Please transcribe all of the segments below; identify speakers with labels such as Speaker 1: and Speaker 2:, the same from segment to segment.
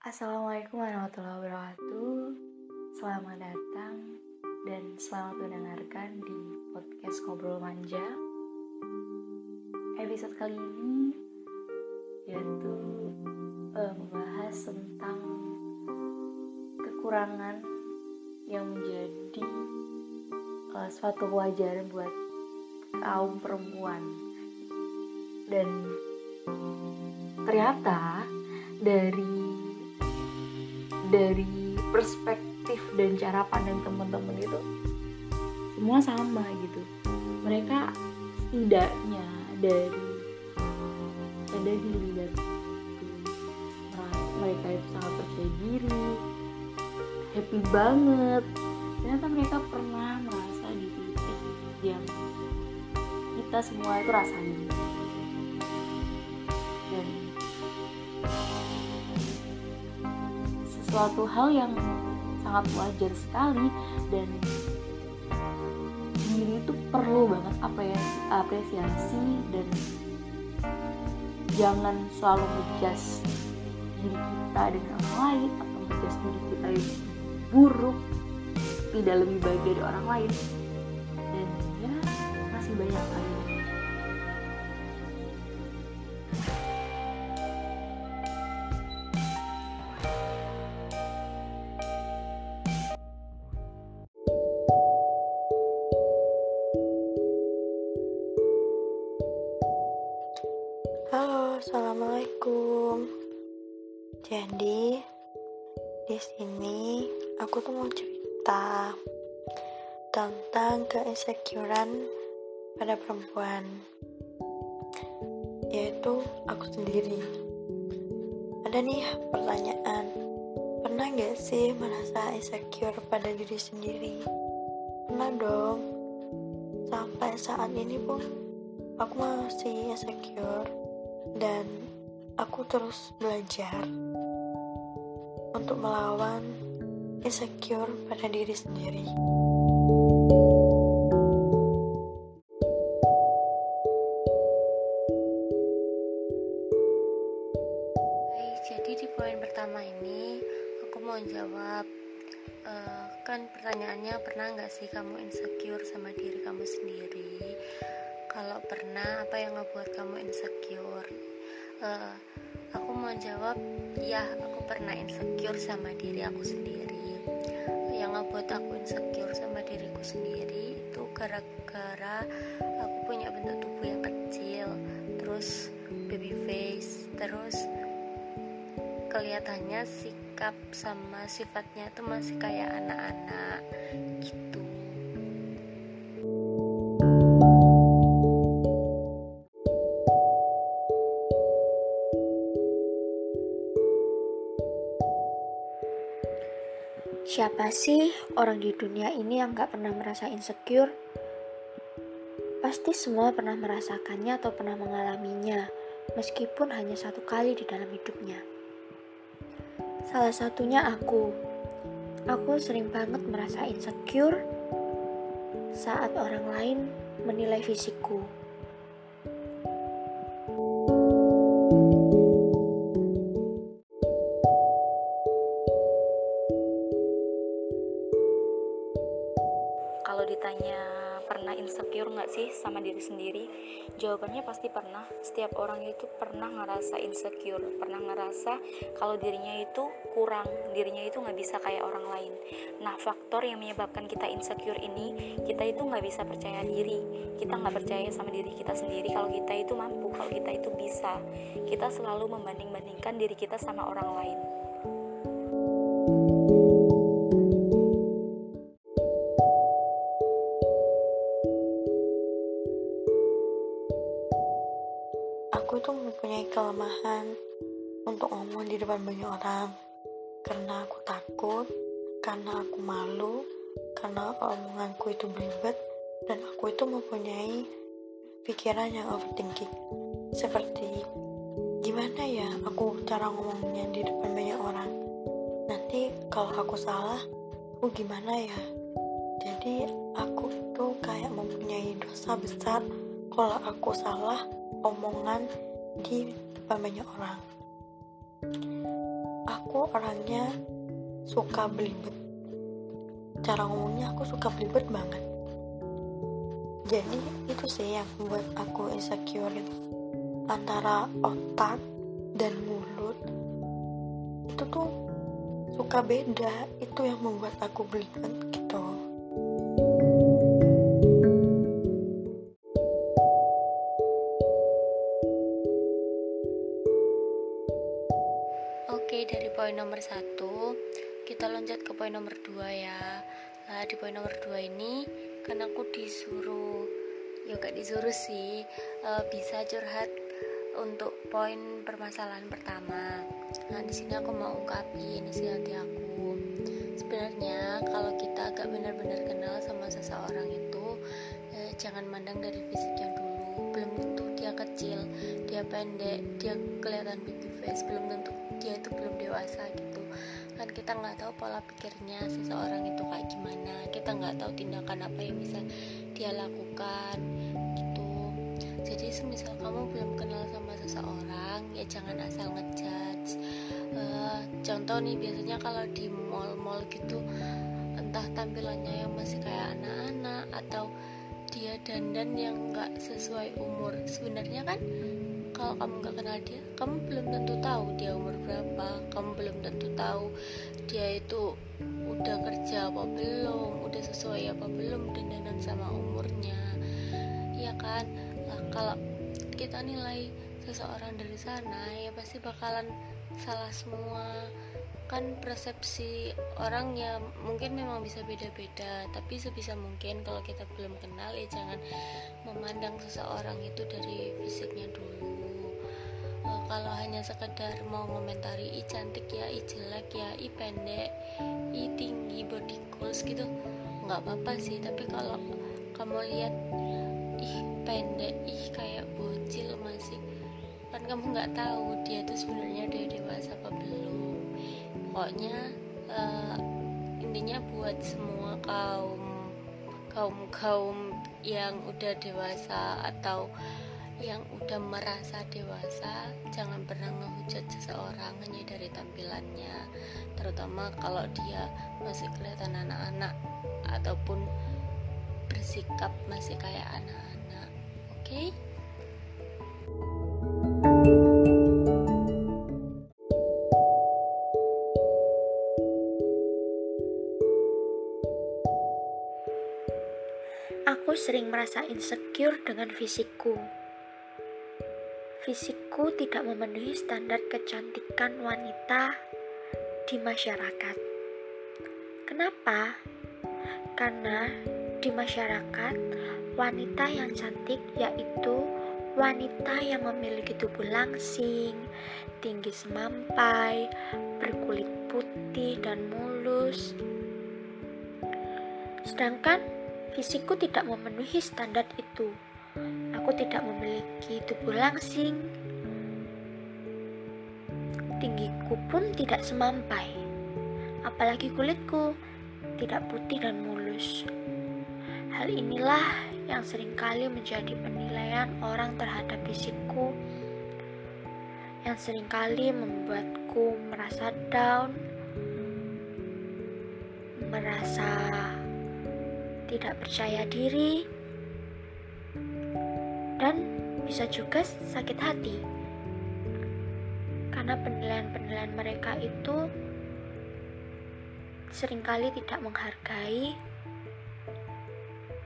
Speaker 1: Assalamualaikum warahmatullahi wabarakatuh. Selamat datang dan selamat mendengarkan di podcast Ngobrol Manja. Episode kali ini yaitu uh, membahas tentang kekurangan yang menjadi uh, suatu kewajaran buat kaum perempuan. Dan ternyata dari dari perspektif dan cara pandang teman-teman itu semua sama gitu. Mereka setidaknya dari ada dilihat mereka itu sangat percaya diri happy banget. Ternyata mereka pernah merasa di titik yang kita semua itu rasain sesuatu hal yang sangat wajar sekali dan diri itu perlu banget apa apresiasi dan jangan selalu ngejudge diri kita dengan orang lain atau ngejudge diri kita yang buruk tidak lebih baik dari orang lain
Speaker 2: Jadi di sini aku tuh mau cerita tentang keinsecurean pada perempuan, yaitu aku sendiri. Ada nih pertanyaan, pernah gak sih merasa insecure pada diri sendiri? Pernah dong. Sampai saat ini pun aku masih insecure dan aku terus belajar untuk melawan insecure pada diri sendiri.
Speaker 3: Baik, jadi di poin pertama ini aku mau jawab uh, kan pertanyaannya pernah nggak sih kamu insecure sama diri kamu sendiri? Kalau pernah, apa yang ngebuat kamu insecure? Uh, aku mau jawab, ya aku pernah insecure sama diri aku sendiri. Yang ngebuat aku insecure sama diriku sendiri itu gara-gara aku punya bentuk tubuh yang kecil, terus baby face, terus kelihatannya sikap sama sifatnya itu masih kayak anak-anak gitu.
Speaker 4: Siapa sih orang di dunia ini yang gak pernah merasa insecure? Pasti semua pernah merasakannya atau pernah mengalaminya, meskipun hanya satu kali di dalam hidupnya. Salah satunya aku. Aku sering banget merasa insecure saat orang lain menilai fisikku.
Speaker 1: Jawabannya pasti pernah. Setiap orang itu pernah ngerasa insecure pernah ngerasa kalau dirinya itu kurang dirinya itu nggak bisa kayak orang lain. Nah faktor yang menyebabkan kita insecure ini kita itu nggak bisa percaya diri. Kita nggak percaya sama diri kita sendiri kalau kita itu mampu kalau kita itu bisa. Kita selalu membanding-bandingkan diri kita sama orang lain
Speaker 2: mempunyai kelemahan untuk ngomong di depan banyak orang. Karena aku takut, karena aku malu, karena omonganku itu belibet dan aku itu mempunyai pikiran yang overthinking. Seperti gimana ya aku cara ngomongnya di depan banyak orang? Nanti kalau aku salah aku gimana ya? Jadi aku tuh kayak mempunyai dosa besar. Kalau aku salah omongan di depan banyak orang. Aku orangnya suka belibet. Cara ngomongnya aku suka belibet banget. Jadi itu sih yang membuat aku insecure antara otak dan mulut itu tuh suka beda. Itu yang membuat aku belibet gitu
Speaker 3: Nah, di poin nomor dua ini kan aku disuruh, ya gak disuruh sih, uh, bisa curhat untuk poin permasalahan pertama. Nah, di sini aku mau ungkapin isi hati aku. Sebenarnya kalau kita agak benar-benar kenal sama seseorang itu, eh, jangan mandang dari fisiknya dulu. Belum tentu dia kecil, dia pendek, dia kelihatan baby face, belum tentu dia itu belum dewasa gitu. Kan kita nggak tahu pola pikirnya seseorang itu kayak gimana. Kita nggak tahu tindakan apa yang bisa dia lakukan gitu. Jadi semisal kamu belum kenal sama seseorang ya jangan asal ngejudge. Uh, contoh nih biasanya kalau di mall-mall gitu entah tampilannya yang masih kayak anak-anak atau dia dandan yang nggak sesuai umur. Sebenarnya kan kalau kamu nggak kenal dia kamu belum tentu tahu dia umur berapa. Kamu belum tentu tahu dia itu udah kerja apa belum udah sesuai apa belum dandanan sama umurnya. Ya kan? Nah, kalau kita nilai seseorang dari sana ya pasti bakalan salah semua kan persepsi orang ya mungkin memang bisa beda-beda tapi sebisa mungkin kalau kita belum kenal ya jangan memandang seseorang itu dari fisiknya dulu. Kalau hanya sekedar mau komentari i cantik ya i jelek ya i pendek i tinggi body goals gitu nggak apa-apa sih. Tapi kalau kamu lihat ih pendek ih kayak bocil masih kan kamu nggak tahu dia tuh sebenarnya udah dewasa apa belum pokoknya uh, intinya buat semua kaum kaum kaum yang udah dewasa atau yang udah merasa dewasa jangan pernah ngehujat seseorang hanya dari tampilannya terutama kalau dia masih kelihatan anak-anak ataupun bersikap masih kayak anak-anak oke okay?
Speaker 4: Merasa insecure dengan fisikku fisikku tidak memenuhi standar kecantikan wanita di masyarakat. Kenapa? Karena di masyarakat, wanita yang cantik yaitu wanita yang memiliki tubuh langsing, tinggi semampai, berkulit putih dan mulus. Sedangkan fisikku tidak memenuhi standar itu. Aku tidak memiliki tubuh langsing. Tinggiku pun tidak semampai. Apalagi kulitku tidak putih dan mulus. Hal inilah yang sering kali menjadi penilaian orang terhadap fisikku yang sering kali membuatku merasa down, merasa tidak percaya diri, dan bisa juga sakit hati. Karena penilaian-penilaian mereka itu sering kali tidak menghargai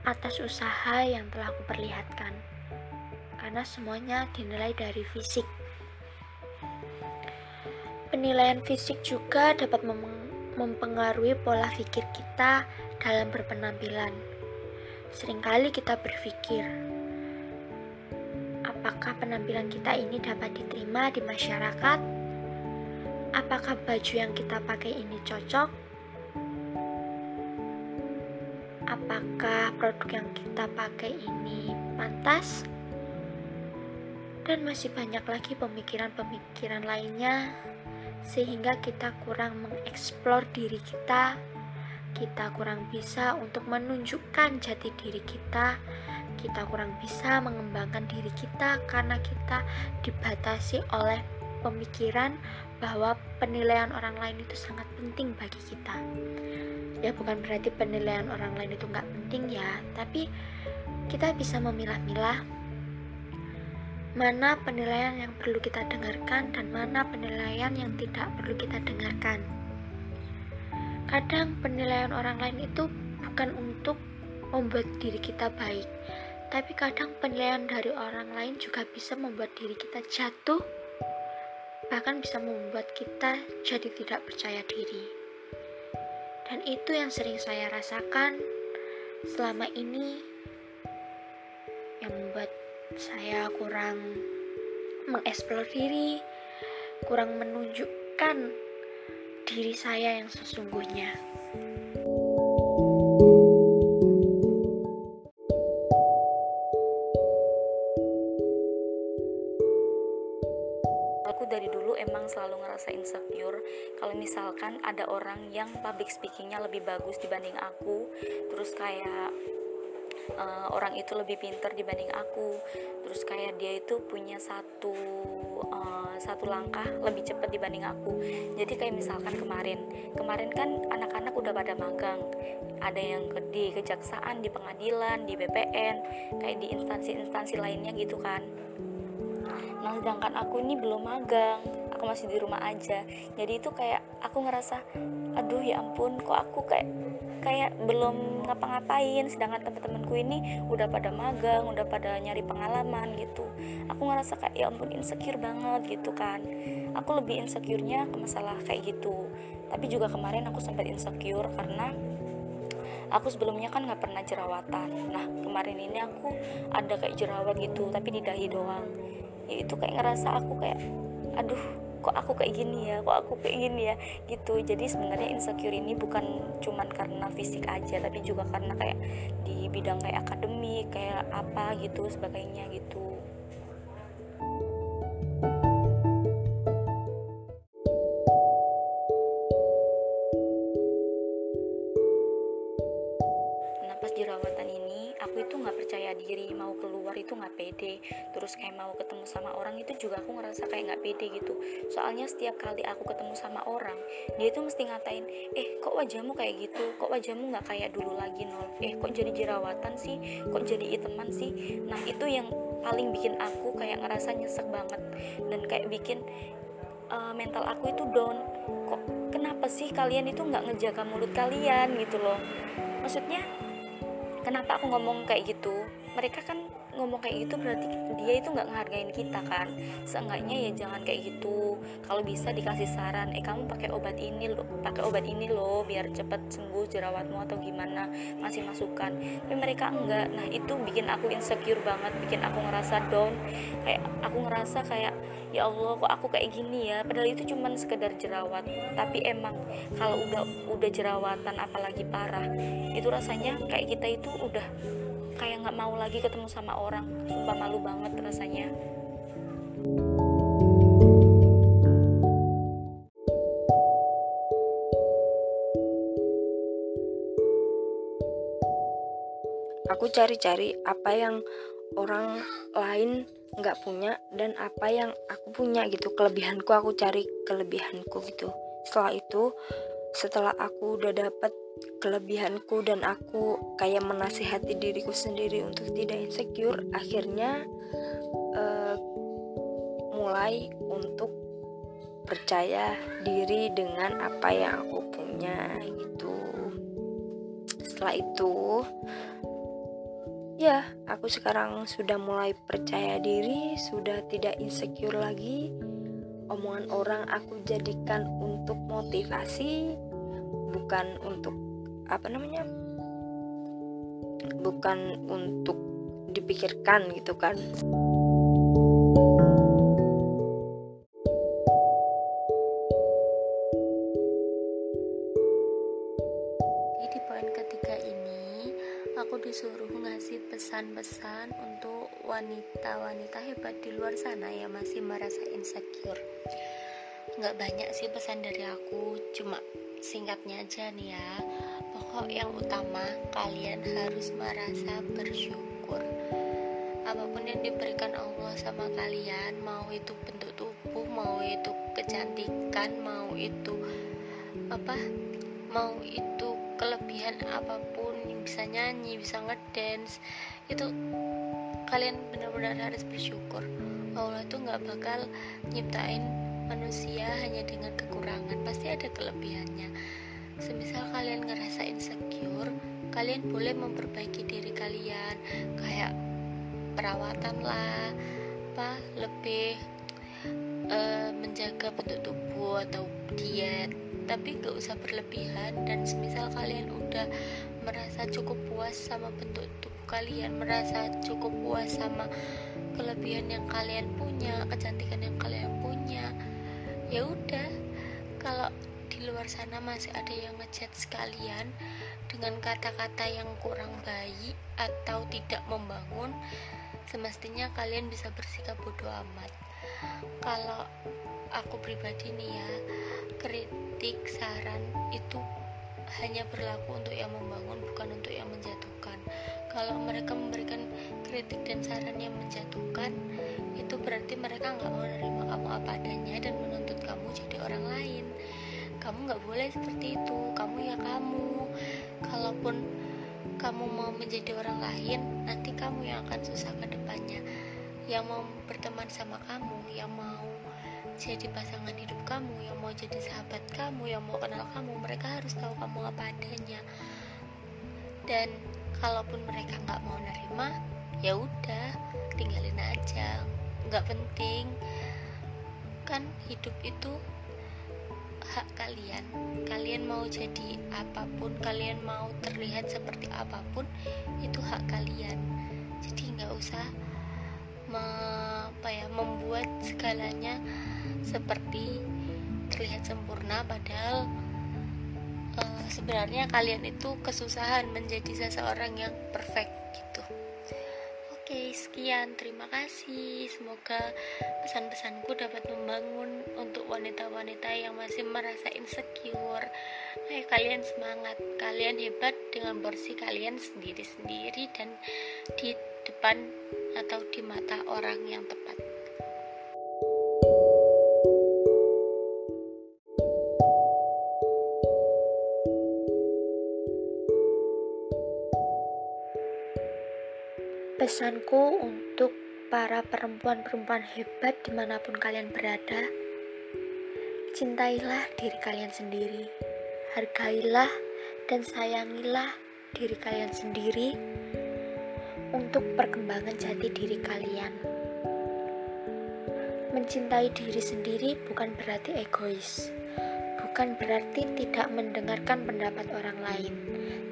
Speaker 4: atas usaha yang telah aku perlihatkan. Karena semuanya dinilai dari fisik. Penilaian fisik juga dapat mempengaruhi pola pikir kita dalam berpenampilan sering kali kita berpikir apakah penampilan kita ini dapat diterima di masyarakat? Apakah baju yang kita pakai ini cocok? Apakah produk yang kita pakai ini pantas? Dan masih banyak lagi pemikiran-pemikiran lainnya sehingga kita kurang mengeksplor diri kita kita kurang bisa untuk menunjukkan jati diri kita kita kurang bisa mengembangkan diri kita karena kita dibatasi oleh pemikiran, bahwa penilaian orang lain itu sangat penting bagi kita. Ya bukan berarti penilaian orang lain itu nggak penting ya, tapi kita bisa memilah-milah mana penilaian yang perlu kita dengarkan dan mana penilaian yang tidak perlu kita dengarkan. Kadang penilaian orang lain itu bukan untuk membuat diri kita baik, tapi kadang penilaian dari orang lain juga bisa membuat diri kita jatuh, bahkan bisa membuat kita jadi tidak percaya diri. Dan itu yang sering saya rasakan selama ini yang membuat saya kurang mengeksplor diri, kurang menunjukkan diri saya yang sesungguhnya.
Speaker 5: Aku dari dulu emang selalu ngerasa insecure kalau misalkan ada orang yang public speakingnya lebih bagus dibanding aku, terus kayak uh, orang itu lebih pinter dibanding aku terus kayak dia itu punya satu uh, satu langkah lebih cepat dibanding aku. Jadi kayak misalkan kemarin kemarin kan anak-anak udah pada magang. Ada yang ke, di kejaksaan di pengadilan di BPN kayak di instansi-instansi lainnya gitu kan. Nah sedangkan aku ini belum magang aku masih di rumah aja. Jadi itu kayak aku ngerasa aduh ya ampun kok aku kayak kayak belum ngapa-ngapain. Sedangkan teman-temanku ini udah pada magang udah pada nyari pengalaman gitu. Aku ngerasa kayak ya ampun insecure banget gitu kan. Aku lebih insecure-nya ke masalah kayak gitu. Tapi juga kemarin aku sempat insecure karena aku sebelumnya kan nggak pernah jerawatan. Nah kemarin ini aku ada kayak jerawat gitu tapi di dahi doang. Ya itu kayak ngerasa aku kayak aduh kok aku kayak gini ya kok aku kayak gini ya gitu. Jadi sebenarnya insecure ini bukan cuman karena fisik aja tapi juga karena kayak di bidang kayak akademik kayak apa gitu sebagainya gitu itu nggak pede. Terus kayak mau ketemu sama orang itu juga aku ngerasa kayak nggak pede gitu. Soalnya setiap kali aku ketemu sama orang dia tuh mesti ngatain eh kok wajahmu kayak gitu? Kok wajahmu nggak kayak dulu lagi nol? Eh kok jadi jerawatan sih? Kok jadi iteman sih? Nah itu yang paling bikin aku kayak ngerasa nyesek banget dan kayak bikin uh, mental aku itu down. Kok kenapa sih kalian itu nggak ngejaga mulut kalian gitu loh? Maksudnya kenapa aku ngomong kayak gitu? Mereka kan ngomong kayak gitu berarti dia itu nggak ngehargain kita kan? Seenggaknya ya jangan kayak gitu. Kalau bisa dikasih saran eh kamu pakai obat ini lo pakai obat ini loh biar cepet sembuh jerawatmu atau gimana? Masih masukan. Tapi mereka enggak. Nah itu bikin aku insecure banget bikin aku ngerasa down. Kayak aku ngerasa kayak ya Allah kok aku kayak gini ya? Padahal itu cuman sekedar jerawat. Tapi emang kalau udah udah jerawatan apalagi parah itu rasanya kayak kita itu udah kayak nggak mau lagi ketemu sama orang. Sumpah malu banget rasanya.
Speaker 6: Aku cari-cari apa yang orang lain nggak punya dan apa yang aku punya gitu kelebihanku aku cari kelebihanku gitu. Setelah itu setelah aku udah dapet kelebihanku dan aku kayak menasihati diriku sendiri untuk tidak insecure akhirnya uh, mulai untuk percaya diri dengan apa yang aku punya gitu. Setelah itu ya aku sekarang sudah mulai percaya diri sudah tidak insecure lagi. Omongan orang aku jadikan untuk motivasi bukan untuk apa namanya? Bukan untuk dipikirkan gitu kan
Speaker 3: hebat di luar sana yang masih merasa insecure. Nggak banyak sih pesan dari aku cuma singkatnya aja nih ya. Pokok yang utama kalian harus merasa bersyukur. Apa pun yang diberikan Allah sama kalian mau itu bentuk tubuh mau itu kecantikan mau itu apa mau itu kelebihan apa pun bisa nyanyi bisa ngedance itu kalian benar-benar harus bersyukur Allah itu nggak bakal nyiptain manusia hanya dengan kekurangan. Pasti ada kelebihannya. Semisal kalian ngerasa insecure kalian boleh memperbaiki diri kalian. Kayak perawatan lah apa lebih uh, menjaga bentuk tubuh atau diet. Tapi gak usah berlebihan. Dan semisal kalian udah merasa cukup puas sama bentuk tubuh kalian merasa cukup puas sama kelebihan yang kalian punya kecantikan yang kalian punya ya udah. Kalau di luar sana masih ada yang ngechat sekalian dengan kata-kata yang kurang baik atau tidak membangun semestinya kalian bisa bersikap bodoh amat. Kalau aku pribadi nih ya kritik saran itu hanya berlaku untuk yang membangun bukan untuk yang menjatuhkan kalau mereka memberikan kritik dan saran yang menjatuhkan itu berarti mereka nggak mau menerima kamu apa adanya dan menuntut kamu jadi orang lain. Kamu nggak boleh seperti itu. Kamu ya kamu. Kalaupun kamu mau menjadi orang lain nanti kamu yang akan susah ke depannya. Yang mau berteman sama kamu yang mau jadi pasangan hidup kamu yang mau jadi sahabat kamu yang mau kenal kamu mereka harus tahu kamu apa adanya. Dan kalaupun mereka nggak mau nerima ya udah tinggalin aja. Nggak penting. Kan hidup itu hak kalian. Kalian mau jadi apa pun kalian mau terlihat seperti apa pun itu hak kalian. Jadi nggak usah me, apa ya membuat segalanya seperti terlihat sempurna padahal uh, sebenarnya kalian itu kesusahan menjadi seseorang yang perfect gitu Oke, sekian. Terima kasih. Semoga pesan-pesanku dapat membangun untuk wanita-wanita yang masih merasa insecure. Ayo kalian semangat. Kalian hebat dengan porsi kalian sendiri-sendiri dan di depan atau di mata orang yang tepat.
Speaker 4: Pesanku untuk para perempuan-perempuan hebat di mana pun kalian berada, cintailah diri kalian sendiri, hargailah dan sayangilah diri kalian sendiri untuk perkembangan jati diri kalian. Mencintai diri sendiri bukan berarti egois, bukan berarti tidak mendengarkan pendapat orang lain,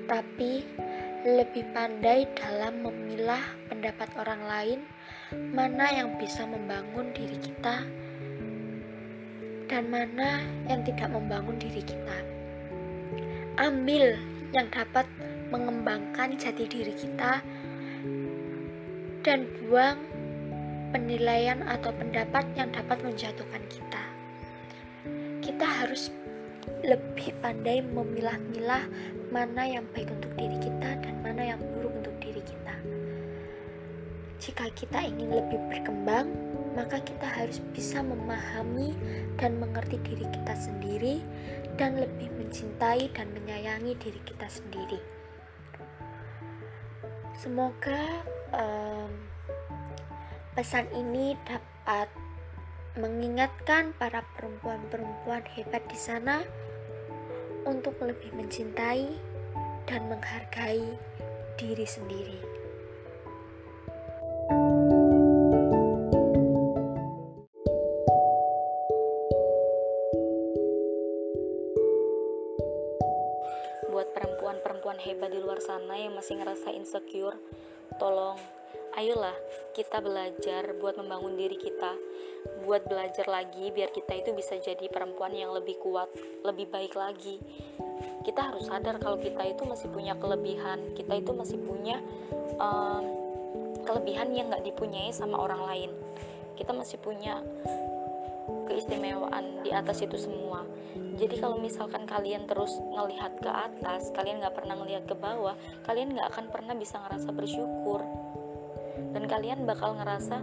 Speaker 4: tapi lebih pandai dalam memilah pendapat orang lain, mana yang bisa membangun diri kita, dan mana yang tidak membangun diri kita. Ambil yang dapat mengembangkan jati diri kita, dan buang penilaian atau pendapat yang dapat menjatuhkan kita. Kita harus lebih pandai memilah-milah mana yang baik untuk diri kita dan mana yang buruk untuk diri kita. Jika kita ingin lebih berkembang, maka kita harus bisa memahami dan mengerti diri kita sendiri dan lebih mencintai dan menyayangi diri kita sendiri. Semoga um, pesan ini dapat mengingatkan para perempuan-perempuan hebat di sana untuk lebih mencintai dan menghargai diri sendiri.
Speaker 5: Buat perempuan-perempuan hebat di luar sana yang masih ngerasa insecure, tolong ayolah kita belajar buat membangun diri kita buat belajar lagi biar kita itu bisa jadi perempuan yang lebih kuat lebih baik lagi. Kita harus sadar kalau kita itu masih punya kelebihan kita itu masih punya um, kelebihan yang nggak dipunyai sama orang lain. Kita masih punya keistimewaan di atas itu semua. Jadi kalau misalkan kalian terus ngelihat ke atas kalian nggak pernah ngelihat ke bawah kalian nggak akan pernah bisa ngerasa bersyukur dan kalian bakal ngerasa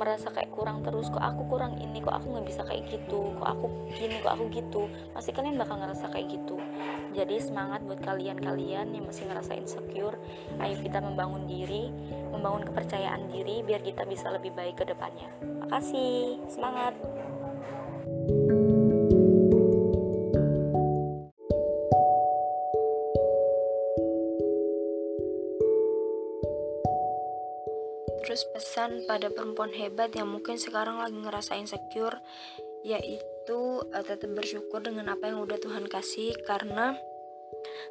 Speaker 5: merasa kayak kurang terus kok aku kurang ini kok aku nggak bisa kayak gitu kok aku gini kok aku gitu. Pasti kalian bakal ngerasa kayak gitu. Jadi semangat buat kalian-kalian yang masih ngerasa insecure. Ayo kita membangun diri membangun kepercayaan diri biar kita bisa lebih baik ke depannya. Makasih semangat!
Speaker 6: Terus pesan pada perempuan hebat yang mungkin sekarang lagi ngerasa insecure yaitu uh, tetap bersyukur dengan apa yang udah Tuhan kasih karena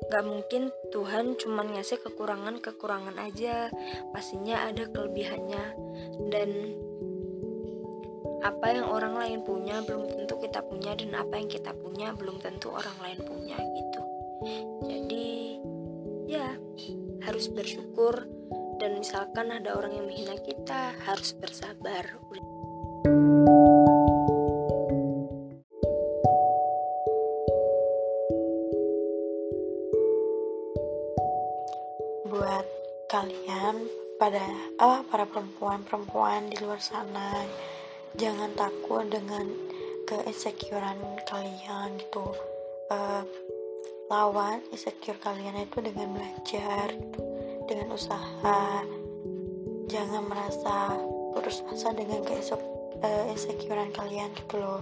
Speaker 6: gak mungkin Tuhan cuma ngasih kekurangan-kekurangan aja. Pastinya ada kelebihannya. Dan apa yang orang lain punya belum tentu kita punya dan apa yang kita punya belum tentu orang lain punya gitu. Jadi ya harus bersyukur dan misalkan ada orang yang menghina kita harus bersabar.
Speaker 2: Buat kalian pada ah para perempuan-perempuan di luar sana jangan takut dengan keinsecurean kalian gitu. Uh, lawan insecure kalian itu dengan belajar gitu dengan usaha. Jangan merasa putus asa dengan keinsecurean kalian gitu loh.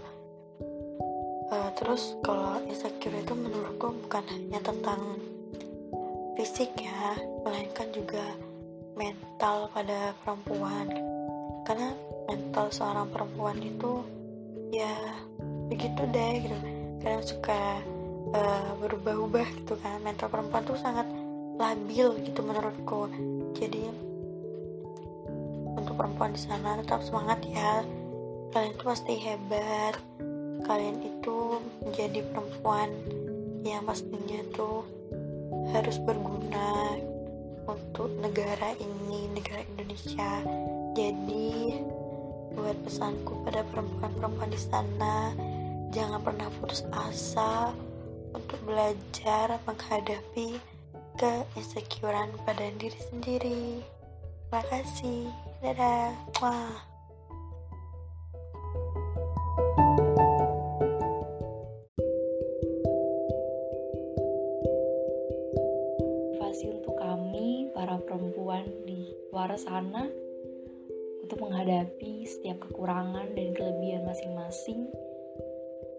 Speaker 2: Uh, terus kalau insecure itu menurutku bukan hanya tentang fisik ya melainkan juga mental pada perempuan. Karena mental seorang perempuan itu ya begitu deh gitu. Kadang suka uh, berubah-ubah gitu kan. Mental perempuan tuh sangat labil gitu menurutku. Jadi untuk perempuan di sana tetap semangat ya. Kalian itu pasti hebat. Kalian itu menjadi perempuan yang pastinya tuh harus berguna untuk negara ini negara Indonesia. Jadi buat pesanku pada perempuan-perempuan di sana jangan pernah putus asa untuk belajar menghadapi keinsecurean pada diri sendiri. Terima kasih. Dadah. Wah.
Speaker 5: Di sana untuk menghadapi setiap kekurangan dan kelebihan masing-masing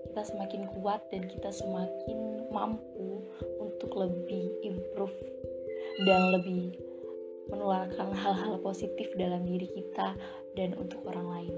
Speaker 5: kita semakin kuat dan kita semakin mampu untuk lebih improve dan lebih menularkan hal-hal positif dalam diri kita dan untuk orang lain.